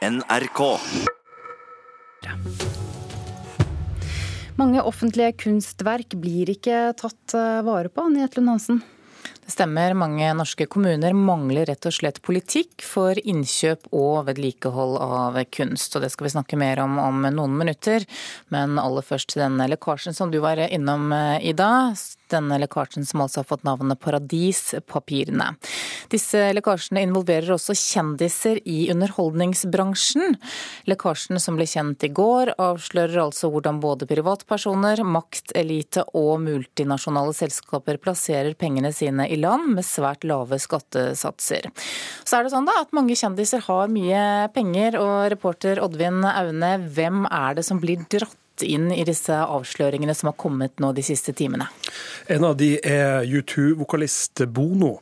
NRK. Mange offentlige kunstverk blir ikke tatt eh, vare på, Anette Lund Hansen? Det stemmer. Mange norske kommuner mangler rett og slett politikk for innkjøp og vedlikehold av kunst. Og det skal vi snakke mer om om noen minutter. Men aller først til denne lekkasjen som du var innom, eh, Ida denne lekkasjen som altså har fått navnet Paradispapirene. Disse lekkasjene involverer også kjendiser i underholdningsbransjen. Lekkasjen som ble kjent i går, avslører altså hvordan både privatpersoner, maktelite og multinasjonale selskaper plasserer pengene sine i land med svært lave skattesatser. Så er det sånn da at mange kjendiser har mye penger, og reporter Oddvin Aune, hvem er det som blir dratt inn i disse avsløringene som har kommet nå de siste timene? En av de er U2-vokalist Bono.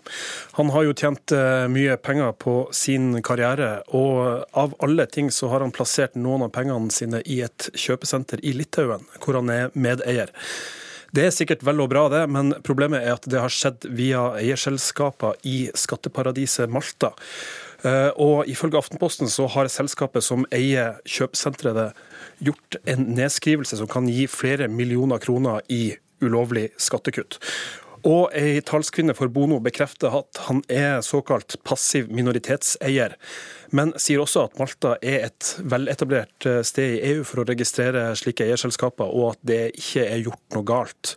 Han har jo tjent eh, mye penger på sin karriere, og av alle ting så har han plassert noen av pengene sine i et kjøpesenter i Litauen, hvor han er medeier. Det er sikkert vel og bra, det, men problemet er at det har skjedd via eierselskaper i skatteparadiset Malta. Eh, og ifølge Aftenposten så har selskapet som eier kjøpesenteret gjort en nedskrivelse som kan gi flere millioner kroner i ulovlig skattekutt. Og ei talskvinne for Bono bekrefter at han er såkalt passiv minoritetseier, men sier også at Malta er et veletablert eh, sted i EU for å registrere slike eierselskaper, og at det ikke er gjort noe galt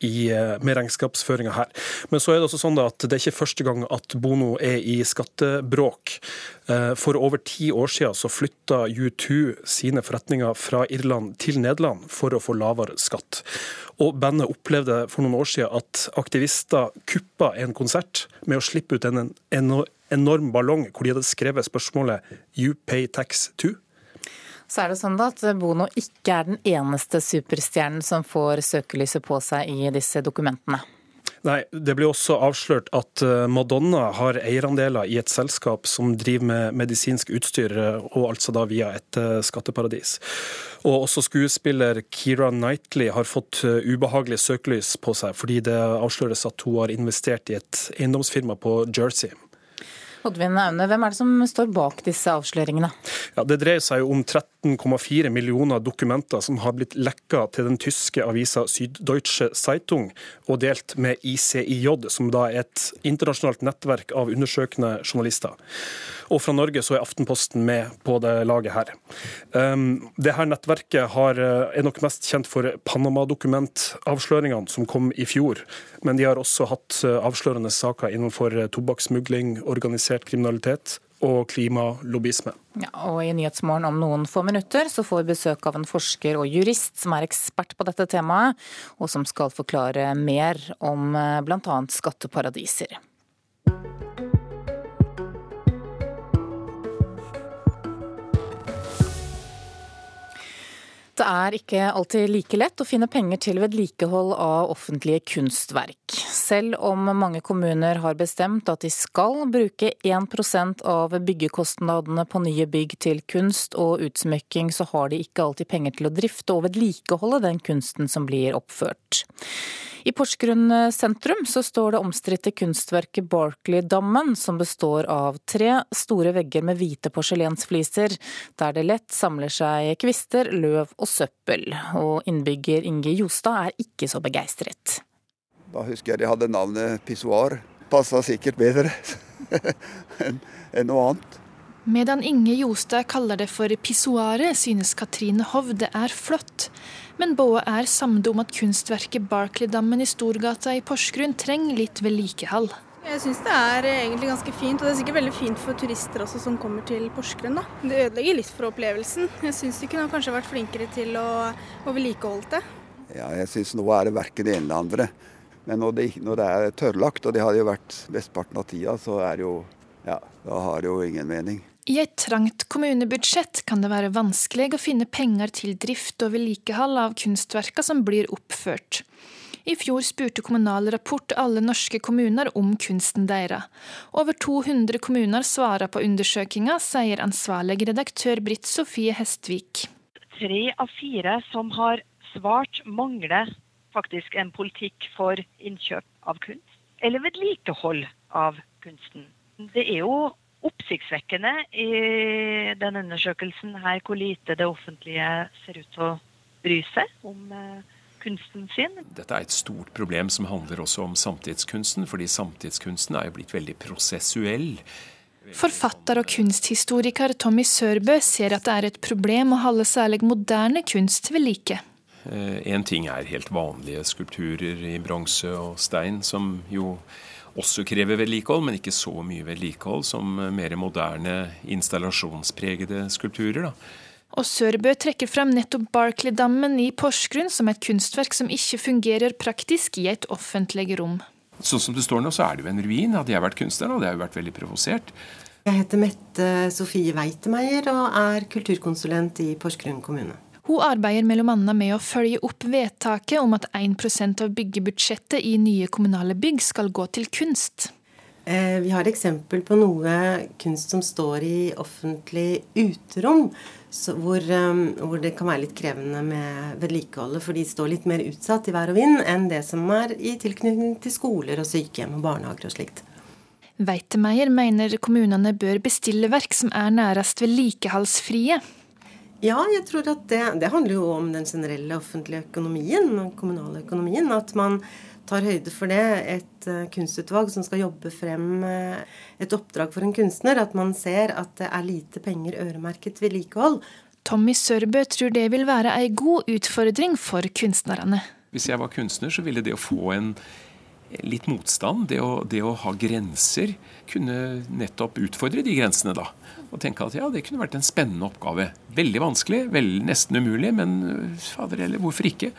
i, eh, med regnskapsføringa her. Men så er det også sånn at det er ikke første gang at Bono er i skattebråk. Eh, for over ti år siden så flytta U2 sine forretninger fra Irland til Nederland for å få lavere skatt. Og bandet opplevde for noen år siden at aktivister kuppa en konsert med å slippe ut en enorm ballong hvor de hadde skrevet spørsmålet 'You pay tax too'? Så er det sånn da at Bono ikke er den eneste superstjernen som får søkelyset på seg i disse dokumentene. Nei, Det ble også avslørt at eh, Madonna har eierandeler i et selskap som driver med medisinsk utstyr, eh, og altså da via et eh, skatteparadis. Og også skuespiller Keira Knightley har fått ubehagelig søkelys på seg, fordi det avsløres at hun har investert i et eiendomsfirma på Jersey. Oddvin Aune, hvem er det som står bak disse avsløringene? Ja, det dreier seg jo om 13,4 millioner dokumenter som har blitt lekka til den tyske avisa Süddeutsche Zeitung og delt med ICIJ, som da er et internasjonalt nettverk av undersøkende journalister. Og fra Norge så er Aftenposten med på det laget her. Um, det her nettverket har, eh, er nok mest kjent for Panama-dokumentavsløringene som kom i fjor. Men de har også hatt eh, avslørende saker innenfor tobakkssmugling, tobakkssmugling, organisert kriminalitet og klimalobbyisme. Ja, og I Nyhetsmorgen om noen få minutter så får vi besøk av en forsker og jurist som er ekspert på dette temaet, og som skal forklare mer om bl.a. skatteparadiser. Det er ikke alltid like lett å finne penger til vedlikehold av offentlige kunstverk. Selv om mange kommuner har bestemt at de skal bruke 1% av byggekostnadene på nye bygg til kunst og utsmykking, så har de ikke alltid penger til å drifte og vedlikeholde den kunsten som blir oppført. I Porsgrunn sentrum så står det omstridte kunstverket Barkley-dammen, som består av tre store vegger med hvite porselensfliser, der det lett samler seg kvister, løv og søppel. Og innbygger Inge Jostad er ikke så begeistret. Da husker jeg de hadde navnet pissoar. Passa sikkert bedre enn noe annet. Medan Inge Jostad kaller det for pissoaret, synes Katrine Hov det er flott. Men både er samde om at kunstverket Barclay-dammen i Storgata i Porsgrunn trenger litt vedlikehold. Jeg syns det er egentlig ganske fint, og det er sikkert veldig fint for turister også som kommer til Porsgrunn. da. Det ødelegger litt for opplevelsen. Jeg syns de kunne kanskje vært flinkere til å, å vedlikeholde det. Ja, jeg syns nå er det verken det ene eller andre. Men når det, når det er tørrlagt, og det har jo vært mesteparten av tida, så er det jo Ja, da har det jo ingen mening. I et trangt kommunebudsjett kan det være vanskelig å finne penger til drift og vedlikehold av kunstverka som blir oppført. I fjor spurte Kommunal Rapport alle norske kommuner om kunsten deres. Over 200 kommuner svarer på undersøkinga, sier ansvarlig redaktør Britt Sofie Hestvik. Tre av fire som har svart, mangler faktisk en politikk for innkjøp av kunst, eller vedlikehold av kunsten. Det er jo oppsiktsvekkende i denne undersøkelsen her hvor lite det offentlige ser ut til å bry seg om kunsten sin. Dette er et stort problem som handler også om samtidskunsten, fordi samtidskunsten er jo blitt veldig prosessuell. Forfatter og kunsthistoriker Tommy Sørbø ser at det er et problem å holde særlig moderne kunst ved like. En ting er helt vanlige skulpturer i bronse og stein, som jo også krever vedlikehold, men ikke så mye vedlikehold som mer moderne installasjonspregede skulpturer. da. Og Sørbø trekker frem nettopp Barclay-dammen i Porsgrunn som et kunstverk som ikke fungerer praktisk i et offentlig rom. Sånn som det står nå, så er det jo en ruin. Hadde jeg vært kunstner, hadde jeg jo vært veldig provosert. Jeg heter Mette Sofie Weitemeier og er kulturkonsulent i Porsgrunn kommune. Hun arbeider bl.a. med å følge opp vedtaket om at 1% av byggebudsjettet i nye kommunale bygg skal gå til kunst. Eh, vi har eksempel på noe kunst som står i offentlig uterom, hvor, um, hvor, det kan være litt krevende med vedlikeholdet, for de står litt mer utsatt i vær og vind enn det som er i tilknytning til skoler og sykehjem og barnehager og slikt. Weitemeier mener kommunene bør bestille verk som er nærest vedlikeholdsfrie. Ja, jeg tror at det, det handler jo om den generelle offentlige økonomien, den kommunale økonomien. At man tar høyde for det. Et uh, kunstutvalg som skal jobbe frem uh, et oppdrag for en kunstner. At man ser at det er lite penger øremerket vedlikehold. Tommy Sørbø tror det vil være ei god utfordring for kunstnerne. Hvis jeg var kunstner, så ville det å få en litt motstand, det å, det å ha grenser, kunne nettopp utfordre de grensene, da. Og tenke at ja, det kunne vært en spennende oppgave. Veldig vanskelig, vel, nesten umulig, men fader heller, hvorfor ikke?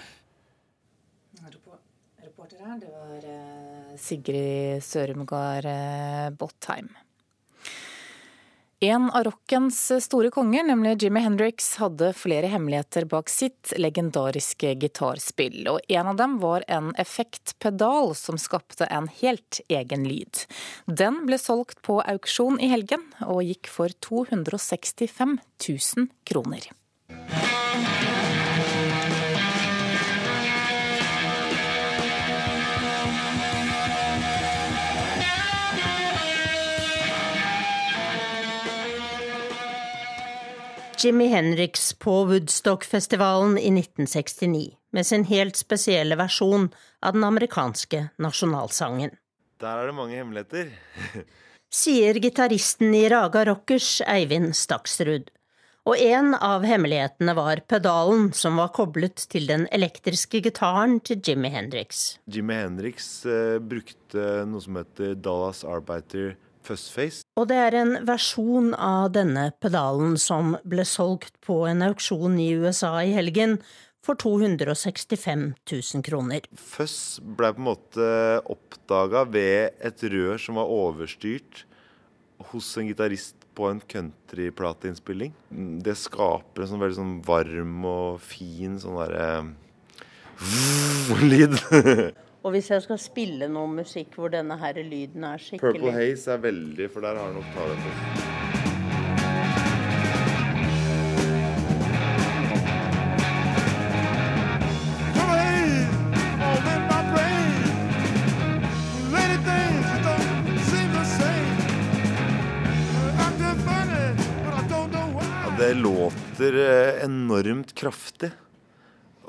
Her, det var eh, Sigrid Sørumgard eh, Botheim. En av rockens store konger, nemlig Jimmy Hendrix, hadde flere hemmeligheter bak sitt legendariske gitarspill, og en av dem var en effektpedal som skapte en helt egen lyd. Den ble solgt på auksjon i helgen, og gikk for 265 000 kroner. Jimmy Henriks på Woodstock-festivalen i 1969 med sin helt spesielle versjon av den amerikanske nasjonalsangen. Der er det mange hemmeligheter. Sier gitaristen i Raga Rockers, Eivind Staksrud. Og en av hemmelighetene var pedalen som var koblet til den elektriske gitaren til Jimmy Hendrix. Jimmy Hendrix eh, brukte noe som heter Dallas Arbiter. Og det er en versjon av denne pedalen som ble solgt på en auksjon i USA i helgen for 265 000 kroner. Fuzz ble på en måte oppdaga ved et rør som var overstyrt hos en gitarist på en countryplateinnspilling. Det skaper en sånn veldig sånn varm og fin sånn derre lyd. Og hvis jeg skal spille noe musikk hvor denne her lyden er skikkelig Purple Haze er veldig, for der har han nok talent på. det låter eh, enormt kraftig.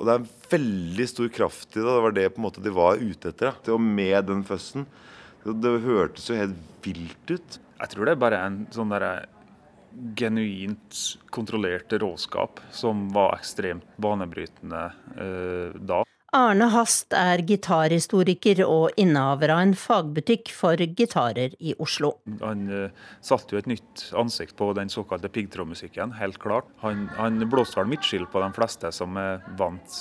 Og det er veldig stor kraft i det. Det var det på en måte de var ute etter. Da. Og med den føssen. Det hørtes jo helt vilt ut. Jeg tror det er bare en sånn derre genuint kontrollerte råskap som var ekstremt banebrytende eh, da. Arne Hast er gitarhistoriker og innehaver av en fagbutikk for gitarer i Oslo. Han uh, satte jo et nytt ansikt på den såkalte piggtrådmusikken, helt klart. Han, han blåste vel midtskill på de fleste som, vant,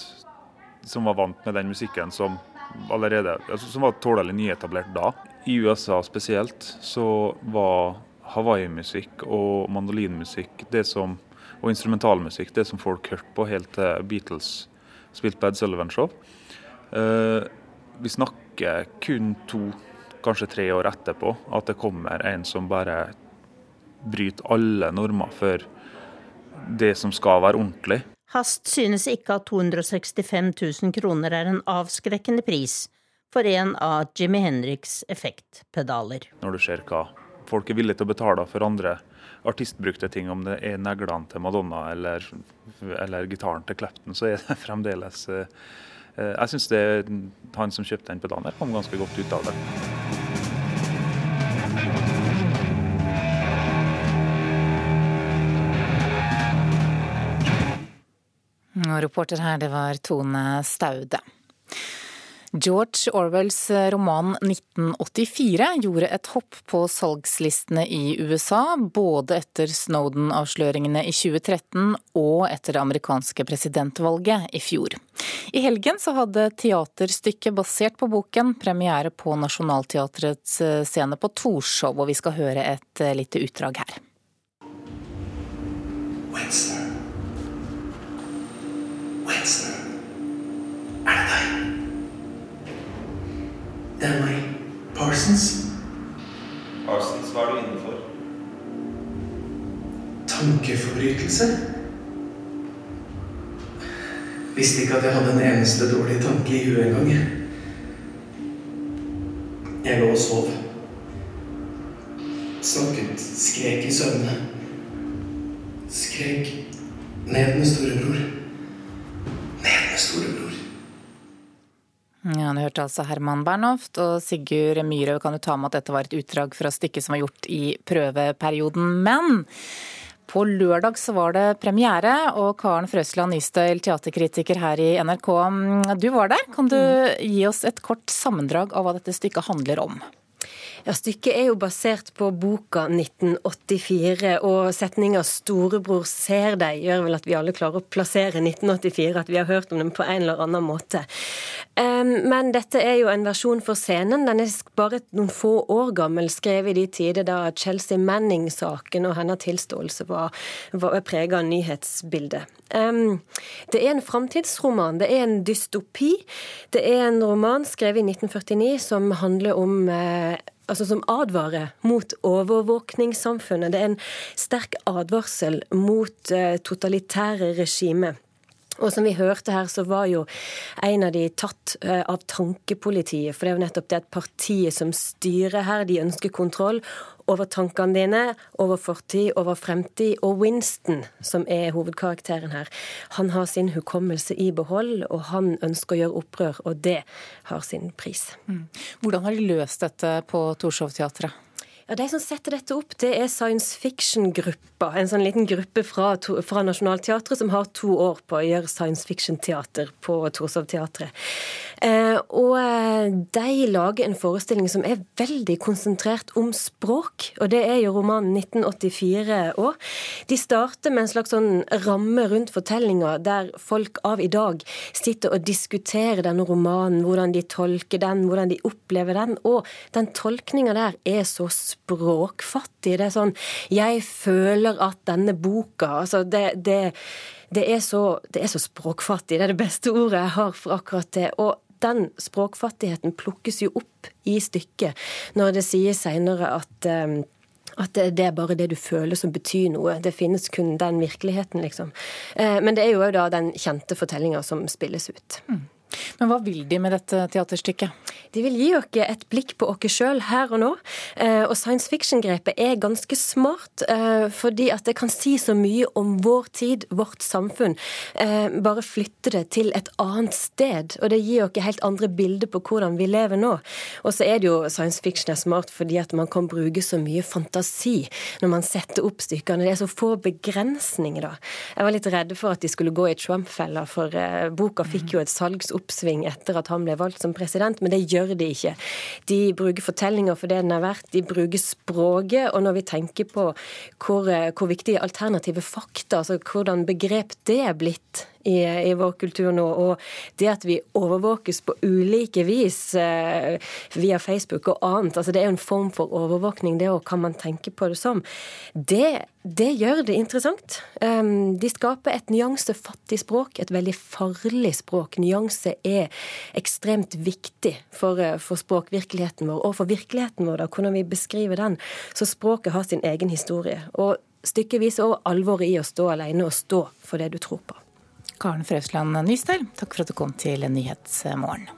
som, var vant med den musikken som allerede, altså, som var tålelig nyetablert da. I USA spesielt så var hawaiimusikk og mandolinmusikk det og instrumentalmusikk det som folk hørte på helt til Beatles spilt på Ed Sullivan Show. Uh, vi snakker kun to, kanskje tre år etterpå, at det kommer en som bare bryter alle normer for det som skal være ordentlig. Hast synes ikke at 265 000 kroner er en avskrekkende pris for en av Jimmy Henriks effektpedaler. Når du ser hva folk er villige til å betale for andre artistbrukte ting, om det er neglene til Madonna eller, eller gitaren til Clepton, så er det fremdeles eh, eh, Jeg syns han som kjøpte den pedalen, kom ganske godt ut av det. Og reporter her, det var Tone Staude. George Orwells roman 1984 gjorde et hopp på salgslistene i USA, både etter Snowden-avsløringene i 2013 og etter det amerikanske presidentvalget i fjor. I helgen så hadde teaterstykket basert på boken premiere på Nationaltheatrets scene på Torshov, og vi skal høre et lite utdrag her. Winston. Winston. Er det deg? Det er meg. Parsons. Parsons, hva er du inne for? Tankeforbrytelse. Visste ikke at jeg hadde en eneste dårlig tanke i huet engang. Jeg lå og sov. Snakket, skrek i søvne. Skrek ned med storebror. Ned med storebror. Ja, Du hørte altså Herman Bernhoft og Sigurd Myhre. Kan du ta med at dette var et utdrag fra stykket som var gjort i prøveperioden. Men på lørdag så var det premiere, og Karen Frøsland Nystøyl, teaterkritiker her i NRK, du var der. Kan du gi oss et kort sammendrag av hva dette stykket handler om? Ja, Stykket er jo basert på boka 1984, og setninga 'storebror ser deg' gjør vel at vi alle klarer å plassere 1984, at vi har hørt om den på en eller annen måte. Men dette er jo en versjon for scenen. Den er bare noen få år gammel, skrevet i de tider da Chelsea Manning-saken og hennes tilståelse var, var prega av nyhetsbildet. Det er en framtidsroman. Det er en dystopi. Det er en roman skrevet i 1949 som handler om eh, altså som advarer mot overvåkningssamfunnet. Det er en sterk advarsel mot eh, totalitære regimer. Og som vi hørte her, så var jo en av de tatt eh, av tankepolitiet. For det er jo nettopp det at partiet som styrer her, de ønsker kontroll over tankene dine, over fortid, over fremtid. Og Winston, som er hovedkarakteren her, han har sin hukommelse i behold, og han ønsker å gjøre opprør, og det har sin pris. Mm. Hvordan har de løst dette på Torshov-teatret? Ja, De som setter dette opp, det er science fiction-gruppa. En sånn liten gruppe fra, fra Nationaltheatret som har to år på å gjøre science fiction-teater på Torshov-teatret. Eh, og eh, de lager en forestilling som er veldig konsentrert om språk. Og det er jo romanen 1984 òg. De starter med en slags sånn ramme rundt fortellinga, der folk av i dag sitter og diskuterer denne romanen, hvordan de tolker den, hvordan de opplever den. Og den tolkninga der er så språk språkfattig. Det er sånn Jeg føler at denne boka Altså, det, det, det, er så, det er så språkfattig. Det er det beste ordet jeg har for akkurat det. Og den språkfattigheten plukkes jo opp i stykket når det sies seinere at um, at det er bare det du føler som betyr noe. Det finnes kun den virkeligheten, liksom. Eh, men det er jo da den kjente fortellinga som spilles ut. Mm. Men hva vil de med dette teaterstykket? De vil gi oss et blikk på oss sjøl her og nå. Eh, og science fiction-grepet er ganske smart, eh, fordi at det kan si så mye om vår tid, vårt samfunn. Eh, bare flytte det til et annet sted. Og det gir oss helt andre bilder på hvordan vi lever nå. Og så er det jo science fiction er smart fordi at man kan bruke så mye fantasi når man setter opp stykkene. Det er så få begrensninger, da. Jeg var litt redd for at de skulle gå i Trump-fella, for boka fikk jo et salgsoppslag oppsving etter at han ble valgt som president, men det gjør de ikke. De bruker fortellinger for det den er verdt, de bruker språket, og når vi tenker på hvor, hvor viktige alternative fakta, altså hvordan begrep det er blitt i, i, vår kultur nå. Og det at vi overvåkes på ulike vis eh, via Facebook og annet, altså det er jo en form for overvåkning, det òg, kan man tenke på det som. Det, det gjør det interessant. Um, de skaper et nyansefattig språk, et veldig farlig språk. Nyanse er ekstremt viktig for, eh, for språkvirkeligheten vår, og for virkeligheten vår, da, hvordan vi beskriver den. Så språket har sin egen historie. Og Stykket viser også alvoret i å stå alene og stå for det du tror på. Karen Frøsland Nystad, takk for at du kom til Nyhetsmorgen.